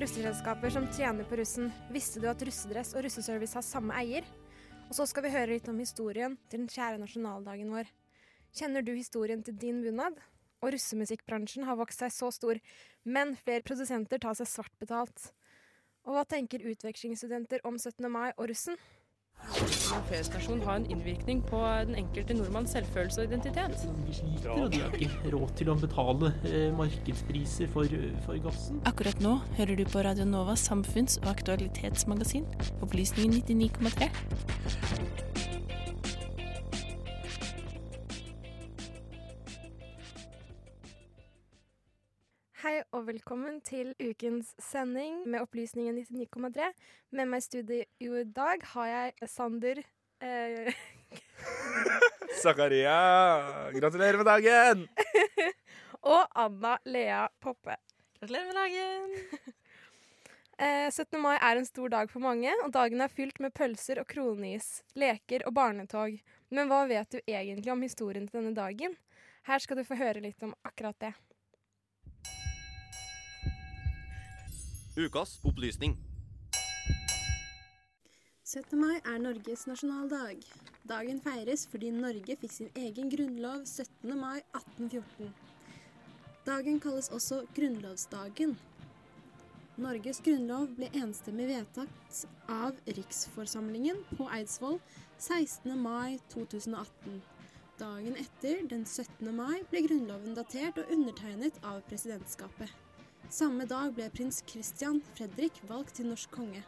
Mange russeselskaper som tjener på russen. Visste du at russedress og russeservice har samme eier? Og så skal vi høre litt om historien til den kjære nasjonaldagen vår. Kjenner du historien til din bunad? Og russemusikkbransjen har vokst seg så stor, men flere produsenter tar seg svart betalt. Og hva tenker utvekslingsstudenter om 17. mai og russen? En feriestasjon har en innvirkning på den enkelte nordmanns selvfølelse og identitet. De sliter, og de har ikke råd til å betale eh, markedspriser for, for, gassen. Akkurat nå hører du på Radio Novas samfunns- og aktualitetsmagasin, Opplysningen 99,3. Og velkommen til ukens sending med Opplysningen 99,3. Med meg i studio i dag har jeg Sander eh... Zakaria! Gratulerer med dagen! og Anna Lea Poppe. Gratulerer med dagen! eh, 17. mai er en stor dag for mange, og dagen er fylt med pølser og kronis, leker og barnetog. Men hva vet du egentlig om historien til denne dagen? Her skal du få høre litt om akkurat det. Ukas opplysning. 17. mai er Norges nasjonaldag. Dagen feires fordi Norge fikk sin egen grunnlov 17. mai 1814. Dagen kalles også grunnlovsdagen. Norges grunnlov ble enstemmig vedtatt av Riksforsamlingen på Eidsvoll 16. mai 2018. Dagen etter, den 17. mai, ble Grunnloven datert og undertegnet av presidentskapet. Samme dag ble prins Christian Fredrik valgt til norsk konge.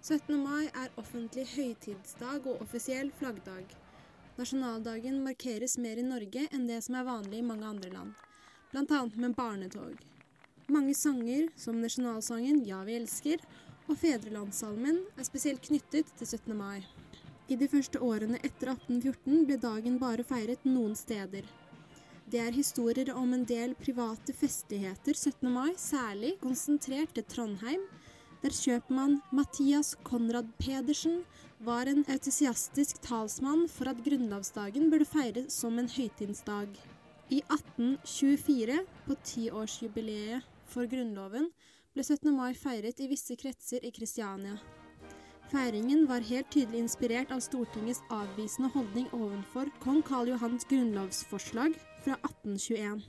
17. mai er offentlig høytidsdag og offisiell flaggdag. Nasjonaldagen markeres mer i Norge enn det som er vanlig i mange andre land, bl.a. med barnetog. Mange sanger, som nasjonalsangen 'Ja, vi elsker' og fedrelandssalmen, er spesielt knyttet til 17. mai. I de første årene etter 1814 ble dagen bare feiret noen steder. Det er historier om en del private festligheter 17. mai, særlig konsentrert til Trondheim, der kjøpmann Mathias Konrad Pedersen var en entusiastisk talsmann for at grunnlovsdagen burde feires som en høytidsdag. I 1824, på tiårsjubileet for Grunnloven, ble 17. mai feiret i visse kretser i Kristiania. Feiringen var helt tydelig inspirert av Stortingets avvisende holdning overfor kong Karl Johans grunnlovsforslag fra 1821.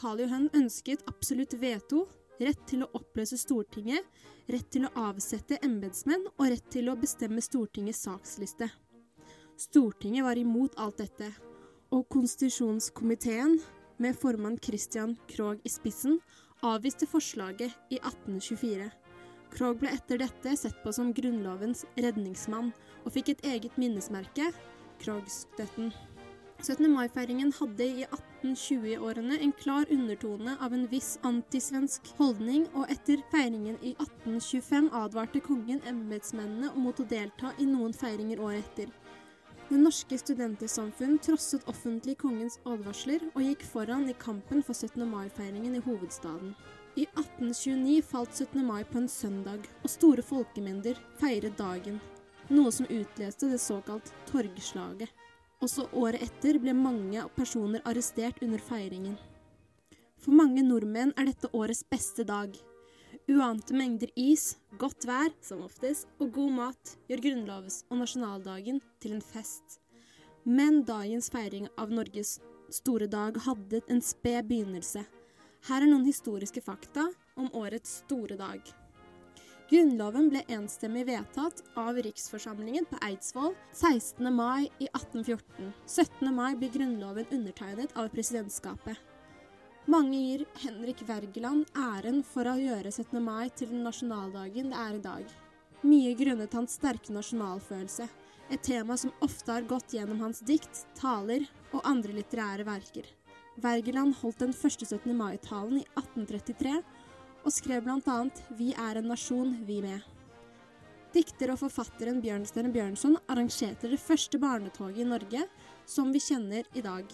Karl Johan ønsket absolutt veto, rett til å oppløse Stortinget, rett til å avsette embetsmenn og rett til å bestemme Stortingets saksliste. Stortinget var imot alt dette, og konstitusjonskomiteen, med formann Christian Krogh i spissen, avviste forslaget i 1824. Krogh ble etter dette sett på som Grunnlovens redningsmann, og fikk et eget minnesmerke, Krogstøtten. 17. mai-feiringen hadde i 1820-årene en klar undertone av en viss antisvensk holdning, og etter feiringen i 1825 advarte kongen embetsmennene mot å delta i noen feiringer året etter. Det norske studentersamfunn trosset offentlig kongens advarsler og gikk foran i kampen for 17. mai-feiringen i hovedstaden. I 1829 falt 17. mai på en søndag, og store folkemengder feiret dagen, noe som utløste det såkalt torgslaget. Også året etter ble mange personer arrestert under feiringen. For mange nordmenn er dette årets beste dag. Uante mengder is, godt vær, som oftest, og god mat gjør grunnlovs- og nasjonaldagen til en fest. Men dagens feiring av Norges store dag hadde en sped begynnelse. Her er noen historiske fakta om årets store dag. Grunnloven ble enstemmig vedtatt av riksforsamlingen på Eidsvoll 16. mai i 1814. 17. mai blir Grunnloven undertegnet av presidentskapet. Mange gir Henrik Wergeland æren for å gjøre 17. mai til den nasjonaldagen det er i dag. Mye grunnet hans sterke nasjonalfølelse, et tema som ofte har gått gjennom hans dikt, taler og andre litterære verker. Wergeland holdt den første 17. mai-talen i 1833 og skrev bl.a. Vi er en nasjon, vi med. Dikter og forfatteren Bjørnstjerne Bjørnson arrangerte det første barnetoget i Norge som vi kjenner i dag.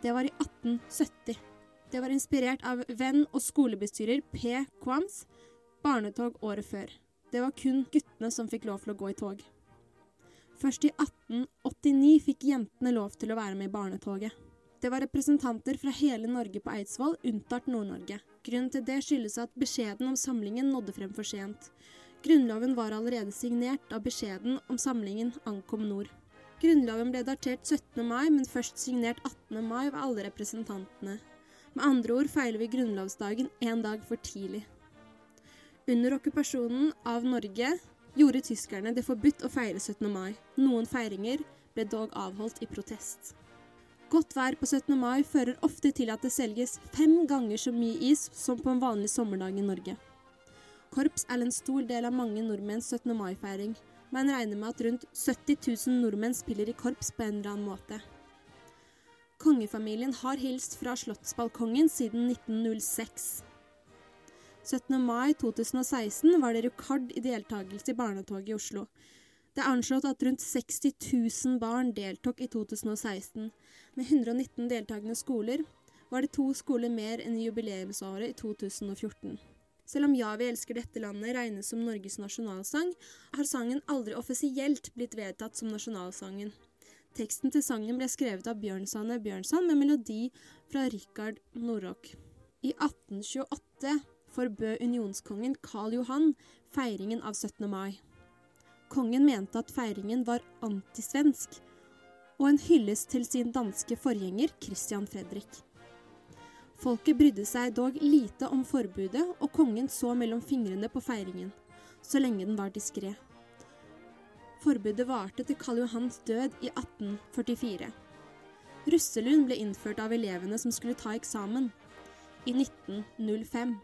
Det var i 1870. Det var inspirert av venn og skolebestyrer P. Kwams barnetog året før. Det var kun guttene som fikk lov til å gå i tog. Først i 1889 fikk jentene lov til å være med i barnetoget. Det var representanter fra hele Norge på Eidsvoll, unntatt Nord-Norge. Grunnen til det skyldes at beskjeden om samlingen nådde frem for sent. Grunnloven var allerede signert da beskjeden om samlingen ankom nord. Grunnloven ble datert 17. mai, men først signert 18. mai av alle representantene. Med andre ord feiler vi grunnlovsdagen én dag for tidlig. Under okkupasjonen av Norge gjorde tyskerne det forbudt å feire 17. mai. Noen feiringer ble dog avholdt i protest. Godt vær på 17. mai fører ofte til at det selges fem ganger så mye is som på en vanlig sommerdag i Norge. Korps er en stor del av mange nordmenns 17. mai-feiring. Man regner med at rundt 70 000 nordmenn spiller i korps på en eller annen måte. Kongefamilien har hilst fra Slottsbalkongen siden 1906. 17. mai 2016 var det rekord i deltakelse i barnetoget i Oslo. Det er anslått at rundt 60 000 barn deltok i 2016. Med 119 deltakende skoler var det to skoler mer enn i jubileumsåret i 2014. Selv om Ja, vi elsker dette landet regnes som Norges nasjonalsang, har sangen aldri offisielt blitt vedtatt som nasjonalsangen. Teksten til sangen ble skrevet av Bjørnsanne Bjørnson med melodi fra Rikard Norrock. I 1828 forbød unionskongen Karl Johan feiringen av 17. mai. Kongen mente at feiringen var antisvensk, og en hyllest til sin danske forgjenger Christian Fredrik. Folket brydde seg dog lite om forbudet, og kongen så mellom fingrene på feiringen, så lenge den var diskré. Forbudet varte til Karl Johans død i 1844. Russelund ble innført av elevene som skulle ta eksamen, i 1905.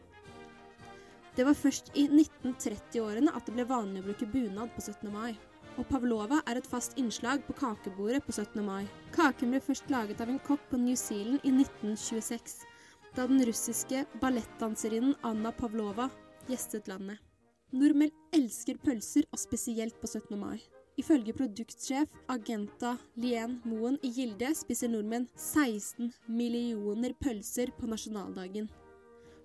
Det var først i 1930-årene at det ble vanlig å bruke bunad på 17. mai. Og pavlova er et fast innslag på kakebordet på 17. mai. Kaken ble først laget av en kokk på New Zealand i 1926, da den russiske ballettdanserinnen Anna Pavlova gjestet landet. Nordmenn elsker pølser, og spesielt på 17. mai. Ifølge produktsjef Agenta Lien Moen i Gilde spiser nordmenn 16 millioner pølser på nasjonaldagen.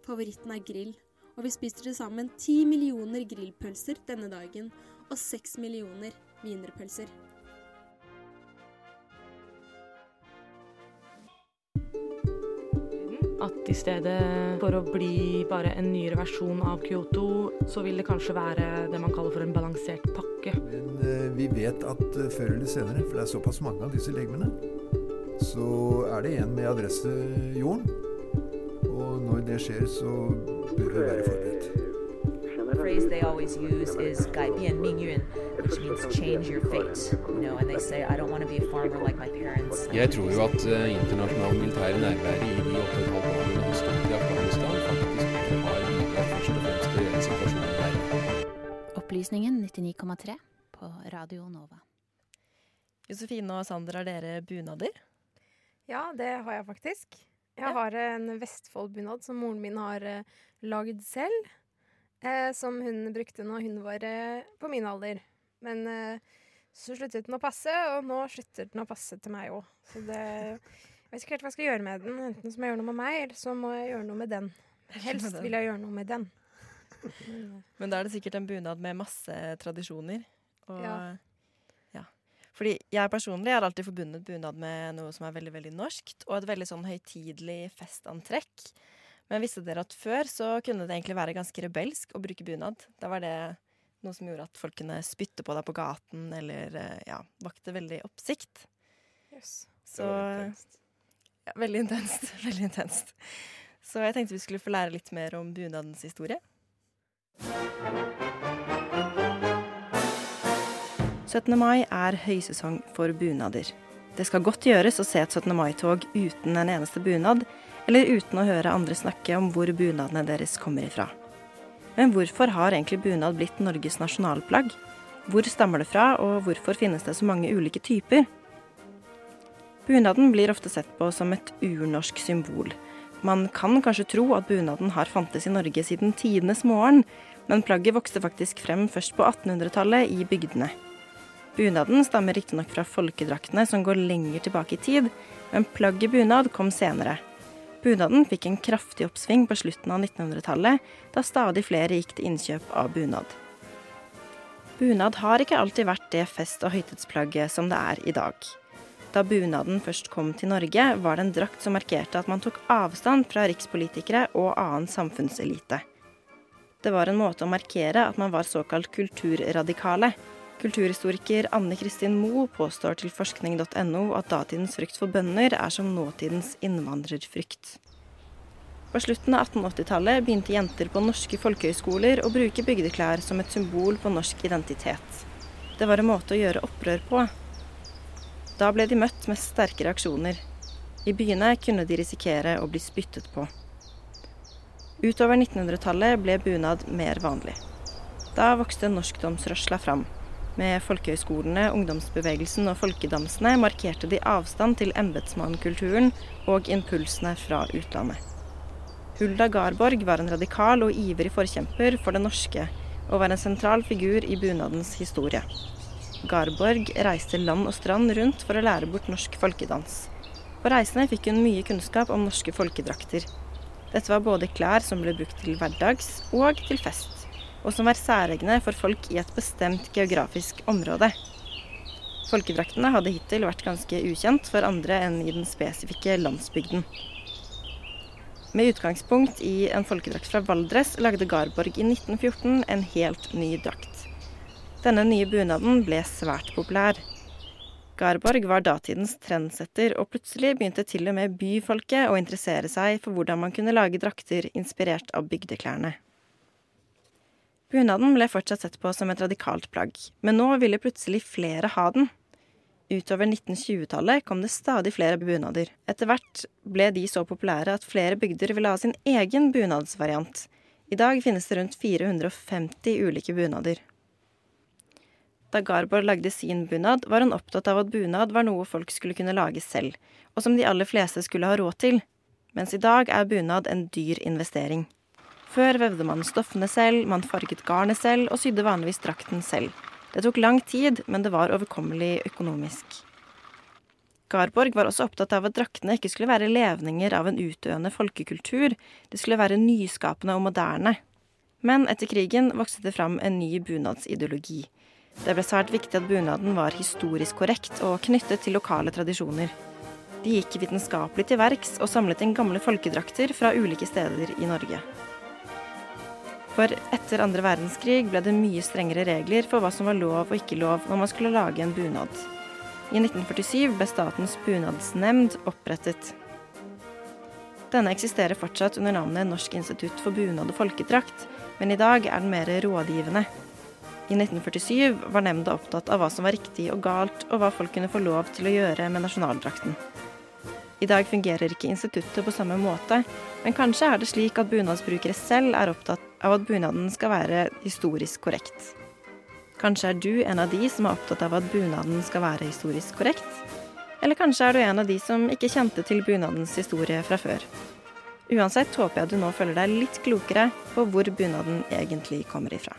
Favoritten er grill, og vi spiser til sammen 10 millioner grillpølser denne dagen og 6 millioner wienerpølser. At i stedet for å bli bare en nyere versjon av Kyoto, så vil det kanskje være det man kaller for en balansert pakke. Men eh, vi vet at eh, før eller senere, for det er såpass mange av disse legemene, så er det en med adresse jorden det skjer, så bør vi være forberedt. Phrase they always use is "gai bian ming yun," which means change your fate. You know, and they say, "I don't want to be a farmer like my parents." Jeg tror jo at uh, internasjonal militær i de åtte og et halvt i Afghanistan, faktisk har en først og fremst til. Opplysningen 99,3 på Radio Nova. Josefine og Sandra, har dere bunader? Ja, det har jeg faktisk. Jeg har en Vestfold-bunad som moren min har eh, lagd selv. Eh, som hun brukte når hun var eh, på min alder. Men eh, så sluttet den å passe, og nå slutter den å passe til meg òg. Så det Jeg vet ikke helt hva jeg skal gjøre med den. Enten så må jeg gjøre noe med meg, eller så må jeg gjøre noe med den. Helst vil jeg gjøre noe med den. Men, eh, Men da er det sikkert en bunad med masse tradisjoner. Og, ja. Fordi jeg personlig har alltid forbundet bunad med noe som er veldig veldig norskt, og et veldig sånn høytidelig festantrekk. Men visste dere at før så kunne det egentlig være ganske rebelsk å bruke bunad? Da var det noe som gjorde at folk kunne spytte på deg på gaten, eller eh, ja, vakte veldig oppsikt. Yes. Så ja, Veldig intenst. Veldig intenst. Så jeg tenkte vi skulle få lære litt mer om bunadens historie. 17. mai er høysesong for bunader. Det skal godt gjøres å se et 17. mai-tog uten en eneste bunad, eller uten å høre andre snakke om hvor bunadene deres kommer ifra. Men hvorfor har egentlig bunad blitt Norges nasjonalplagg? Hvor stammer det fra, og hvorfor finnes det så mange ulike typer? Bunaden blir ofte sett på som et urnorsk symbol. Man kan kanskje tro at bunaden har fantes i Norge siden tidenes morgen, men plagget vokste faktisk frem først på 1800-tallet i bygdene. Bunaden stammer riktignok fra folkedraktene som går lenger tilbake i tid, men plagget bunad kom senere. Bunaden fikk en kraftig oppsving på slutten av 1900-tallet, da stadig flere gikk til innkjøp av bunad. Bunad har ikke alltid vært det fest- og høytidsplagget som det er i dag. Da bunaden først kom til Norge, var det en drakt som markerte at man tok avstand fra rikspolitikere og annen samfunnselite. Det var en måte å markere at man var såkalt kulturradikale. Kulturhistoriker Anne Kristin Moe påstår til forskning.no at datidens frykt for bønder er som nåtidens innvandrerfrykt. På slutten av 1880-tallet begynte jenter på norske folkehøyskoler å bruke bygdeklær som et symbol på norsk identitet. Det var en måte å gjøre opprør på. Da ble de møtt med sterke reaksjoner. I byene kunne de risikere å bli spyttet på. Utover 1900-tallet ble bunad mer vanlig. Da vokste norskdomsrørsla fram. Med folkehøyskolene, ungdomsbevegelsen og folkedansene markerte de avstand til embetsmannkulturen og impulsene fra utlandet. Hulda Garborg var en radikal og ivrig forkjemper for det norske, og var en sentral figur i bunadens historie. Garborg reiste land og strand rundt for å lære bort norsk folkedans. På reisene fikk hun mye kunnskap om norske folkedrakter. Dette var både klær som ble brukt til hverdags og til fest, og som var særegne for folk i et bestemt geografisk område. Folkedraktene hadde hittil vært ganske ukjent for andre enn i den spesifikke landsbygden. Med utgangspunkt i en folkedrakt fra Valdres lagde Garborg i 1914 en helt ny drakt. Denne nye bunaden ble svært populær. Garborg var datidens trendsetter, og plutselig begynte til og med byfolket å interessere seg for hvordan man kunne lage drakter inspirert av bygdeklærne. Bunaden ble fortsatt sett på som et radikalt plagg, men nå ville plutselig flere ha den. Utover 1920-tallet kom det stadig flere bunader. Etter hvert ble de så populære at flere bygder ville ha sin egen bunadsvariant. I dag finnes det rundt 450 ulike bunader. Da Garborg lagde sin bunad, var hun opptatt av at bunad var noe folk skulle kunne lage selv, og som de aller fleste skulle ha råd til, mens i dag er bunad en dyr investering. Før vevde man stoffene selv, man farget garnet selv og sydde vanligvis drakten selv. Det tok lang tid, men det var overkommelig økonomisk. Garborg var også opptatt av at draktene ikke skulle være levninger av en utdøende folkekultur, de skulle være nyskapende og moderne. Men etter krigen vokste det fram en ny bunadsideologi. Det ble svært viktig at bunaden var historisk korrekt og knyttet til lokale tradisjoner. De gikk vitenskapelig til verks og samlet inn gamle folkedrakter fra ulike steder i Norge. For etter andre verdenskrig ble det mye strengere regler for hva som var lov og ikke lov når man skulle lage en bunad. I 1947 ble Statens bunadsnemnd opprettet. Denne eksisterer fortsatt under navnet Norsk institutt for bunad og folkedrakt, men i dag er den mer rådgivende. I 1947 var nemnda opptatt av hva som var riktig og galt, og hva folk kunne få lov til å gjøre med nasjonaldrakten. I dag fungerer ikke instituttet på samme måte, men kanskje er det slik at bunadsbrukere selv er opptatt av at bunaden skal være historisk korrekt. Kanskje er du en av de som er opptatt av at bunaden skal være historisk korrekt? Eller kanskje er du en av de som ikke kjente til bunadens historie fra før? Uansett håper jeg du nå føler deg litt klokere på hvor bunaden egentlig kommer ifra.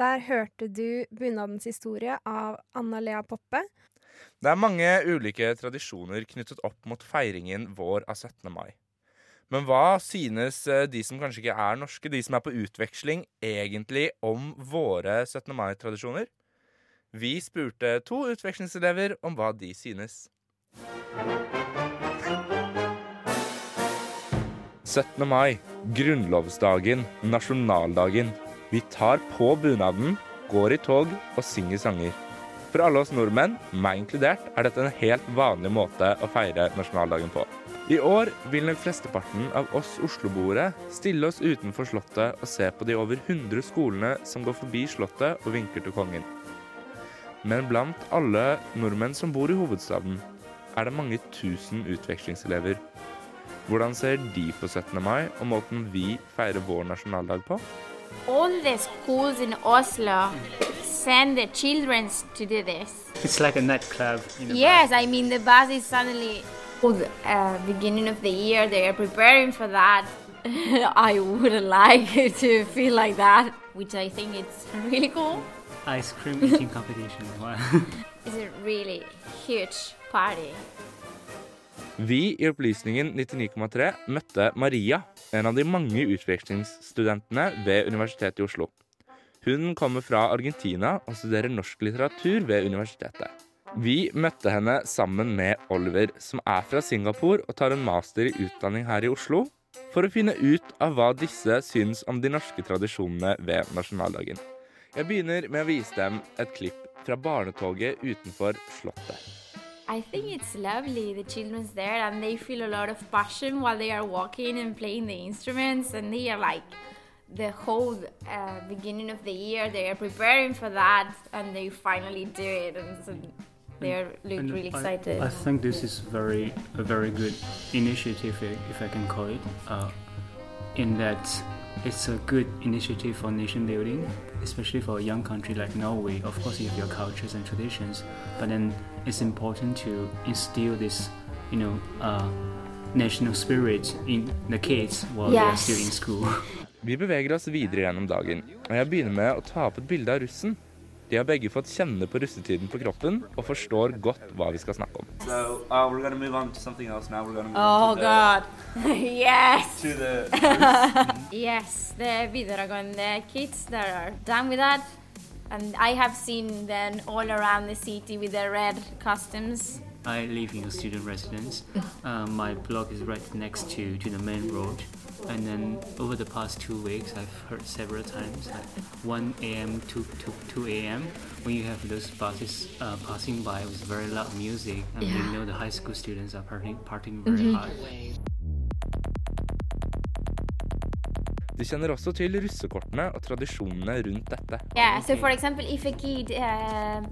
Der hørte du bunadens historie av Anna Lea Poppe. Det er mange ulike tradisjoner knyttet opp mot feiringen vår av 17. mai. Men hva synes eh, de som kanskje ikke er norske, de som er på utveksling, egentlig om våre 17. mai-tradisjoner? Vi spurte to utvekslingselever om hva de synes. 17. mai, grunnlovsdagen, nasjonaldagen. Vi tar på bunaden, går i tog og synger sanger. For alle oss nordmenn, meg inkludert, er dette en helt vanlig måte å feire nasjonaldagen på. I år vil nok flesteparten av oss osloboere stille oss utenfor Slottet og se på de over 100 skolene som går forbi Slottet og vinker til kongen. Men blant alle nordmenn som bor i hovedstaden, er det mange tusen utvekslingselever. Hvordan ser de på 17. mai og måten vi feirer vår nasjonaldag på? All the schools in Oslo send their children to do this. It's like a nightclub. In a Yes, I mean the bus is suddenly oh, the uh, beginning of the year. They are preparing for that. I wouldn't like to feel like that, which I think it's really cool. ice cream eating competition. Wow. It's a really huge party. Vi i Opplysningen 99,3 møtte Maria, en av de mange utvekslingsstudentene ved Universitetet i Oslo. Hun kommer fra Argentina og studerer norsk litteratur ved universitetet. Vi møtte henne sammen med Oliver, som er fra Singapore og tar en master i utdanning her i Oslo, for å finne ut av hva disse syns om de norske tradisjonene ved nasjonaldagen. Jeg begynner med å vise dem et klipp fra barnetoget utenfor Slottet. I think it's lovely. The children's there and they feel a lot of passion while they are walking and playing the instruments, and they are like the whole uh, beginning of the year. They are preparing for that, and they finally do it, and so they are look And really I- excited. I, think this is very a very good initiative, if I can call it, uh, in that it's a good initiative for nation building, especially for a young country like Norway. Of course, you have your cultures and traditions, but then it's important to instill this, you know, uh, national spirit in the kids while they are still in school. Vi beveger oss videre gjennom dagen, og jeg begynner med å ta opp et bilde av russen. De har begge fått kjenne på russetiden på kroppen og forstår godt hva vi skal snakke om. So uh, we're to move on to something else now. We're to move Oh on to God! yes. to the yes, the videregående kids that are done with that, and I have seen them all around the city with their red costumes. I live in a student residence. Uh, my block is right next to, to the main road. And then over the past two weeks, I've heard several times at 1 a.m. to, to 2 a.m. when you have those buses uh, passing by with very loud music, and Yeah. you know the high school students are partying, partying very Mhm. hard. De kjenner også til russekortene og tradisjonene rundt dette. Yeah, so for example, if a kid uh,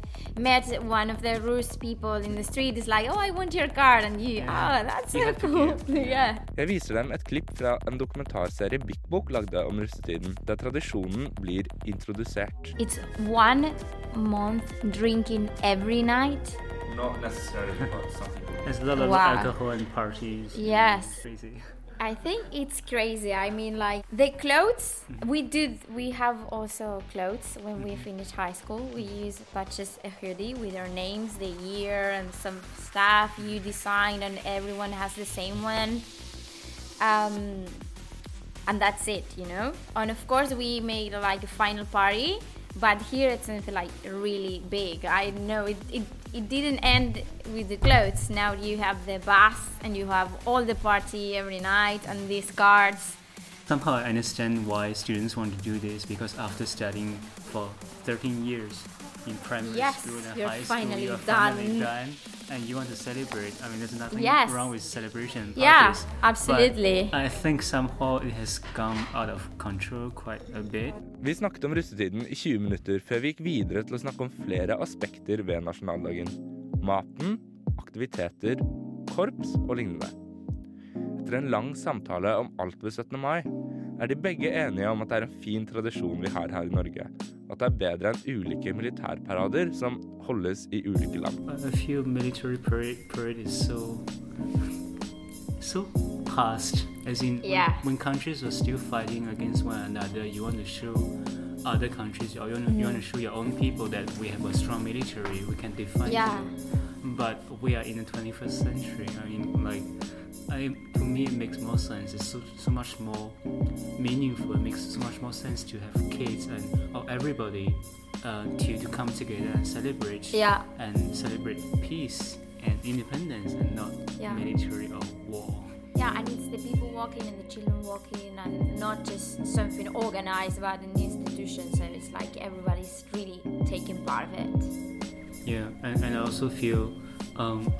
met one of the Rus people in the street, it's like, oh, I want your card, and you, oh, that's so cool. yeah. Jeg viser dem et klipp fra en dokumentarserie Big Book lagde om russetiden, der tradisjonen blir introdusert. It's one month drinking every night. not necessarily, but some people. There's a lot of Wow. alcohol and parties. Yes. Crazy. I think it's crazy. I mean, like the clothes we did. We have also clothes when we finish high school. We use purchase a hoodie with our names, the year, and some stuff you design, and everyone has the same one. Um, and that's it, you know. And of course, we made like a final party, but here it's something like really big. I know it, it, it didn't end with the clothes. Now you have the bus and you have all the party every night and these cards. Somehow I understand why students want to do this because after studying for 13 years in primary Yes, school and high school, you're finally done. And you want to celebrate. I mean, there's nothing Yes. wrong with celebration. Yeah, absolutely. I think somehow it has come out of control quite a bit. Vi snakket om russetiden i 20 minutter før vi gikk videre til å snakke om flere aspekter ved nasjonaldagen. Maten, aktiviteter, korps og lignende. Etter en lang samtale om alt ved 17. mai, er de begge enige om at det er en fin tradisjon vi har her i Norge, at det er bedre enn ulike militærparader som holdes i ulike land. Parade, so so past. As in, when- Yeah. when, countries are still fighting against one another, you want to show other countries or you want, to, you want to show your own people that we have a strong military, we can defend Yeah. you. But we are in the 21st century. I mean, like, I, me, it makes more sense. It's so, so much more meaningful. It makes so much more sense to have kids and or everybody uh, to, to come together and celebrate Yeah. and celebrate peace and independence and not Yeah. military or war. Yeah, and it's the people walking and the children walking, and not just something organized by an institution. So it's like everybody's really taking part of it. Yeah, and, and I also feel um,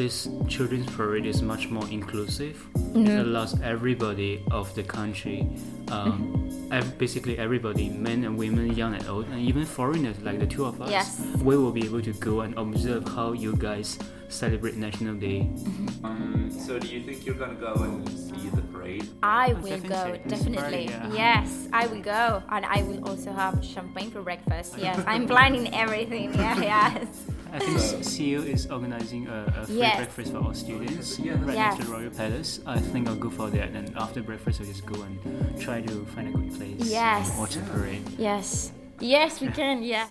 this children's parade is much more inclusive. Mhm. It allows everybody of the country, um, ev- basically everybody, men and women, young and old, and even foreigners like the two of us, Yes. we will be able to go and observe how you guys celebrate National Day. Um, so do you think you're gonna go and see the parade? I I will think go, definitely. very, yeah. Yes, I will go. And I will also have champagne for breakfast. Yes, I'm planning everything. Yeah, yes. I think CEO is organizing a, a free Yes. breakfast for all students right Yes. next to Royal Palace. I think I'll go for that, and after breakfast, I'll just go and try to find a good place. Yes. And watch a parade. Yes. Yes, we can, yeah.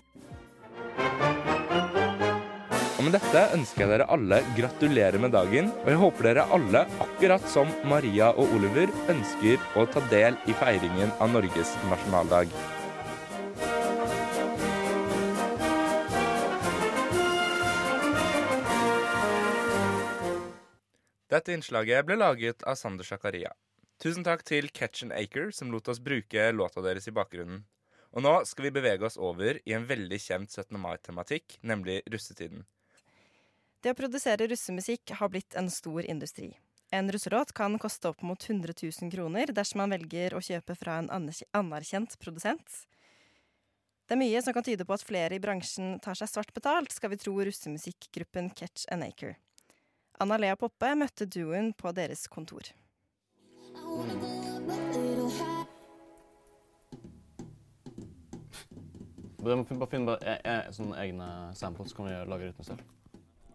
Og med dette ønsker jeg dere alle gratulerer med dagen, og jeg håper dere alle, akkurat som Maria og Oliver, ønsker å ta del i feiringen av Norges nasjonaldag. Dette innslaget ble laget av Sander Zakaria. Tusen takk til Catch and Acre, som lot oss bruke låta deres i bakgrunnen. Og nå skal vi bevege oss over i en veldig kjent 17. mai-tematikk, nemlig russetiden. Det å produsere russemusikk har blitt en stor industri. En russelåt kan koste opp mot 100 000 kroner dersom man velger å kjøpe fra en anerk- anerkjent produsent. Det er mye som kan tyde på at flere i bransjen tar seg svart betalt, skal vi tro russemusikkgruppen Catch and Acre. Anna Lea Poppe møtte duoen på deres kontor. Du må bare finne bare e- e- sånne egne samples, kan vi lage rytme selv.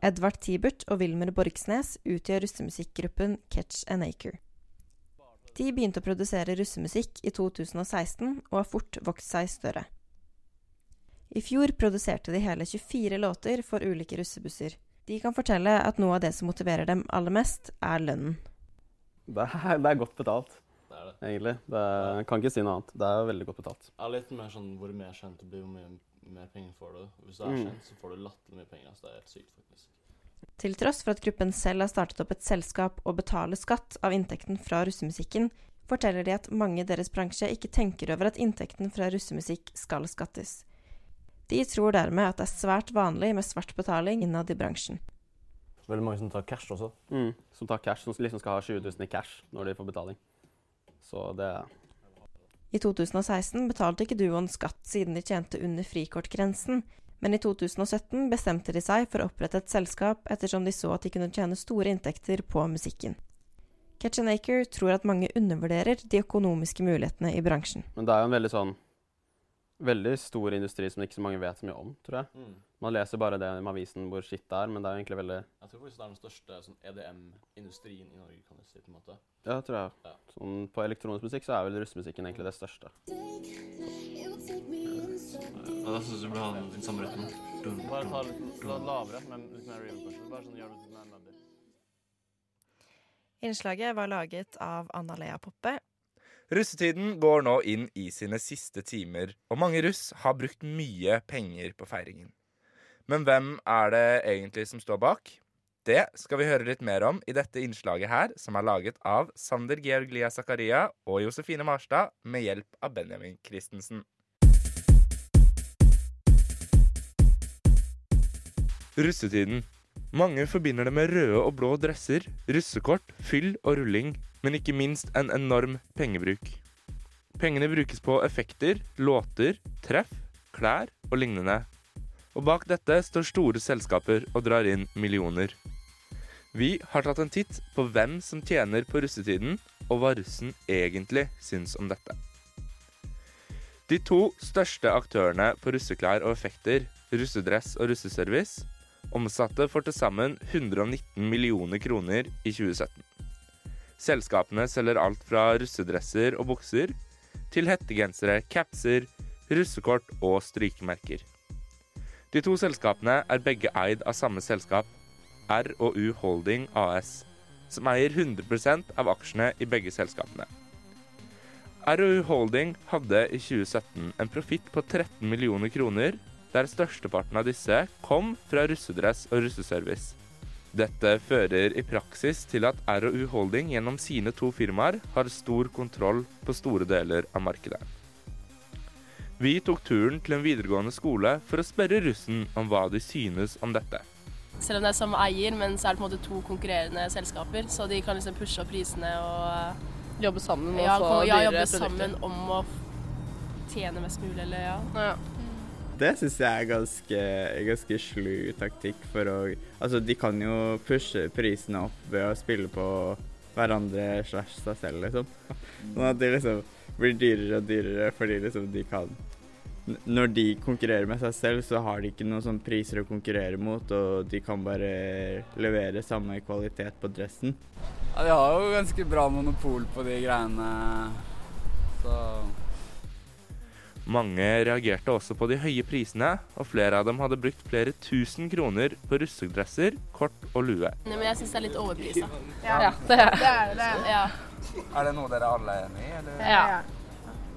Edvard Tibert og Wilmer Borgsnes utgjør russemusikkgruppen Catch an Acre. De begynte å produsere russemusikk i 2016 og har fort vokst seg større. I fjor produserte de hele 24 låter for ulike russebusser. De kan fortelle at noe av det som motiverer dem aller mest, er lønnen. Det er, det er godt betalt, Det er det. egentlig. Det er, jeg kan ikke si noe annet. Det er veldig godt betalt. Det er litt mer sånn hvor mer kjent du blir, hvor mye mer penger får du. Hvis du er Mm. kjent, så får du latterlig mye penger. Altså, det er helt sykt, faktisk. Til tross for at gruppen selv har startet opp et selskap og betaler skatt av inntekten fra russemusikken, forteller de at mange i deres bransje ikke tenker over at inntekten fra russemusikk skal skattes. De tror dermed at det er svært vanlig med svart betaling innad i bransjen. Veldig mange som tar cash også. Mm, som tar cash, som liksom skal ha 20 000 i cash når de får betaling. Så det I 2016 betalte ikke duoen skatt siden de tjente under frikortgrensen, men i 2017 bestemte de seg for å opprette et selskap ettersom de så at de kunne tjene store inntekter på musikken. Catch tror at mange undervurderer de økonomiske mulighetene i bransjen. Men det er jo en veldig sånn Veldig stor industri som ikke så mange vet så mye om, tror jeg. Mm. Man leser bare det med avisen hvor skitt det er, men det er jo egentlig veldig Jeg tror faktisk det er den største sånn EDM-industrien i Norge, kan du si, på en måte. Ja, tror jeg. Ja. Sånn, på elektronisk musikk så er vel russemusikken egentlig det største. Ja, da syns du burde ha den, den samme rytmen. Bare ta litt lavere, men litt mer real kanskje. Bare sånn gjør det litt mer muddy. Innslaget var laget av Anna Lea Poppe. Russetiden går nå inn i sine siste timer, og mange russ har brukt mye penger på feiringen. Men hvem er det egentlig som står bak? Det skal vi høre litt mer om i dette innslaget her, som er laget av Sander Georg Lia Zakaria og Josefine Marstad med hjelp av Benjamin Christensen. Russetiden. Mange forbinder det med røde og blå dresser, russekort, fyll og rulling, men ikke minst en enorm pengebruk. Pengene brukes på effekter, låter, treff, klær og lignende. Og bak dette står store selskaper og drar inn millioner. Vi har tatt en titt på hvem som tjener på russetiden, og hva russen egentlig syns om dette. De to største aktørene på russeklær og effekter, russedress og russeservice, omsatte for til sammen 119 millioner kroner i 2017. Selskapene selger alt fra russedresser og bukser til hettegensere, capser, russekort og strykemerker. De to selskapene er begge eid av samme selskap, R&U Holding AS, som eier 100% av aksjene i begge selskapene. R&U Holding hadde i 2017 en profitt på 13 millioner kroner, der størsteparten av disse kom fra russedress og russeservice. Dette fører i praksis til at R&U Holding gjennom sine to firmaer har stor kontroll på store deler av markedet. Vi tok turen til en videregående skole for å spørre russen om hva de synes om dette. Selv om det er samme eier, men så er det på en måte to konkurrerende selskaper, så de kan liksom pushe opp prisene og Jobbe sammen og ja, få ja, jobbe sammen om å tjene mest mulig, eller ja. Det syns jeg er ganske, ganske slu taktikk for å Altså, de kan jo pushe prisene opp ved å spille på hverandre slash seg selv, liksom. Sånn at de liksom blir dyrere og dyrere fordi liksom de kan Når de konkurrerer med seg selv, så har de ikke noen sånne priser å konkurrere mot, og de kan bare levere samme kvalitet på dressen. Ja, de har jo ganske bra monopol på de greiene, så Mange reagerte også på de høye prisene, og flere av dem hadde brukt flere tusen kroner på russedresser, kort og lue. Nei, men jeg syns det er litt overprisa. Ja, det er det. Er det. Ja. Er det noe dere alle er enig i, eller? Ja.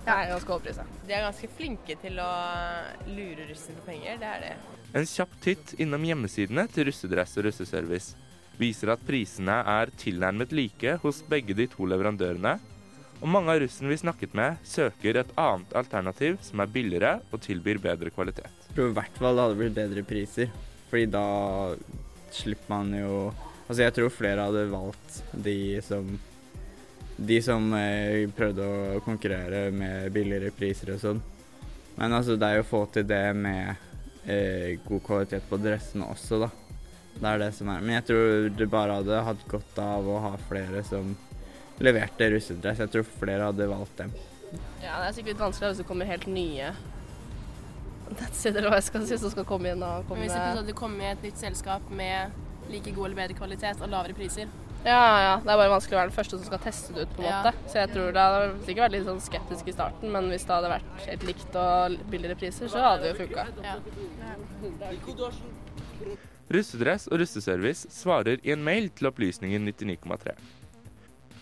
Det er ganske overprisa. De er ganske flinke til å lure russen for penger, det er det. En kjapp titt innom hjemmesidene til russedress og russeservice viser at prisene er tilnærmet like hos begge de to leverandørene, og mange av russen vi snakket med, søker et annet alternativ som er billigere og tilbyr bedre kvalitet. Jeg tror i hvert fall det hadde blitt bedre priser, fordi da slipper man jo Altså, jeg tror flere hadde valgt de som De som eh, prøvde å konkurrere med billigere priser og sånn. Men altså, det er jo å få til det med eh, god kvalitet på dressene også, da. Det er det som er. Men jeg tror det bare hadde hatt godt av å ha flere som leverte russedress. Jeg tror flere hadde valgt dem. Ja, det er sikkert litt vanskelig hvis det kommer helt nye nettsider eller hva jeg skal si, som skal komme inn og Men hvis det plutselig hadde kommet et nytt selskap med like god eller bedre kvalitet og lavere priser Ja, ja. Det er bare vanskelig å være den første som skal teste det ut, på en Ja. måte. Så jeg tror det hadde sikkert vært litt sånn skeptisk i starten, men hvis det hadde vært helt likt og billigere priser, så hadde det jo funka. Russedress og russeservice svarer i en mail til opplysningen 99,3.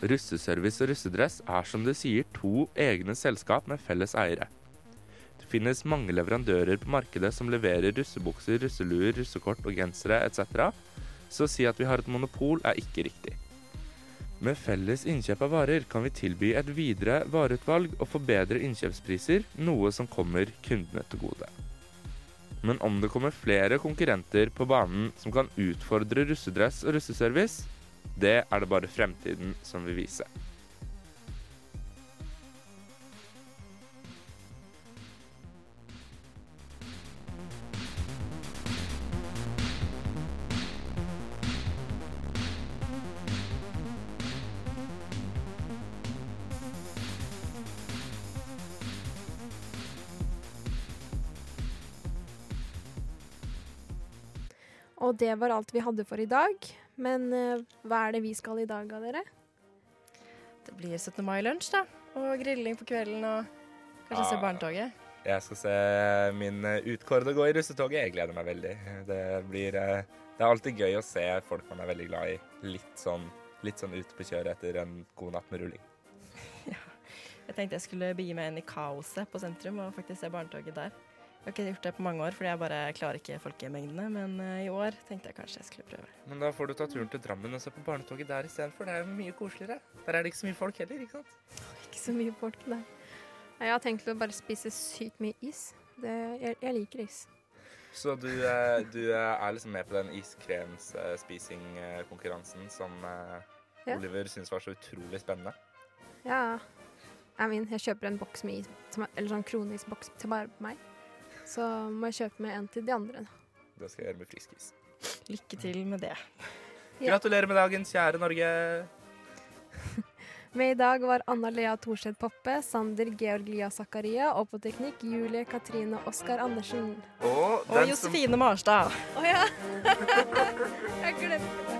Russeservice og russedress er som det sier to egne selskap med felles eiere. Det finnes mange leverandører på markedet som leverer russebukser, russeluer, russekort og gensere etc., så å si at vi har et monopol er ikke riktig. Med felles innkjøp av varer kan vi tilby et videre vareutvalg og få bedre innkjøpspriser, noe som kommer kundene til gode. Men om det kommer flere konkurrenter på banen som kan utfordre russedress og russeservice, det er det bare fremtiden som vil vise. Og det var alt vi hadde for i dag. Men eh, hva er det vi skal i dag, av dere? Det blir 17. mai-lunsj, da. Og grilling på kvelden og kanskje se Ah. barnetoget. Jeg skal se min eh, utkårede gå i russetoget. Jeg gleder meg veldig. Det blir eh, Det er alltid gøy å se folk man er veldig glad i, litt sånn, litt sånn ute på kjøret etter en god natt med rulling. Jeg tenkte jeg skulle begi meg inn i kaoset på sentrum og faktisk se barnetoget der. Jeg har ikke gjort det på mange år, fordi jeg bare klarer ikke folkemengdene. Men eh, i år tenkte jeg kanskje jeg skulle prøve. Men da får du ta turen til Drammen og se på barnetoget der istedenfor. Det er jo mye koseligere. Der er det ikke så mye folk heller, ikke sant? Ikke så mye folk der. Nei, Jeg har tenkt å bare spise sykt mye is. Det, jeg, jeg liker is. Så du, eh, du eh, er liksom med på den iskremspisingkonkurransen som Ja. Oliver syntes var så utrolig spennende? Ja. I mean, jeg kjøper en boks med is, er, eller sånn kronisboks til bare meg. Så må jeg kjøpe med en til de andre. da. Det skal jeg gjøre med friskis. Lykke til med det. Ja. Gratulerer med dagen, kjære Norge. Med i dag var Anna Lea Thorseth Poppe, Sander Georg Lia Zakaria og på teknikk Julie Katrine Oskar Andersen. Og, Og Josefine Marstad. Å ja!